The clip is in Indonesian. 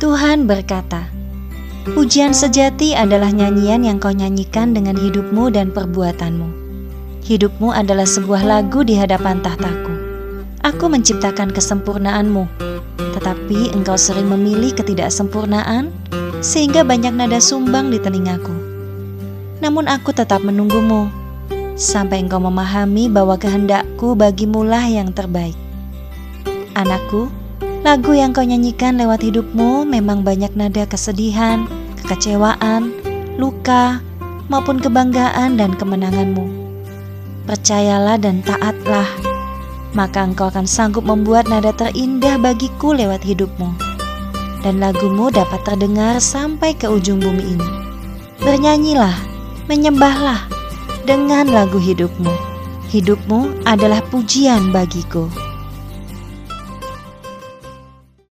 Tuhan berkata, Pujian sejati adalah nyanyian yang kau nyanyikan dengan hidupmu dan perbuatanmu. Hidupmu adalah sebuah lagu di hadapan tahtaku. Aku menciptakan kesempurnaanmu, tetapi engkau sering memilih ketidaksempurnaan, sehingga banyak nada sumbang di telingaku. Namun aku tetap menunggumu, sampai engkau memahami bahwa kehendakku bagimulah yang terbaik. Anakku, Lagu yang kau nyanyikan lewat hidupmu memang banyak nada kesedihan, kekecewaan, luka, maupun kebanggaan dan kemenanganmu. Percayalah dan taatlah, maka engkau akan sanggup membuat nada terindah bagiku lewat hidupmu. Dan lagumu dapat terdengar sampai ke ujung bumi ini. Bernyanyilah, menyembahlah dengan lagu hidupmu. Hidupmu adalah pujian bagiku.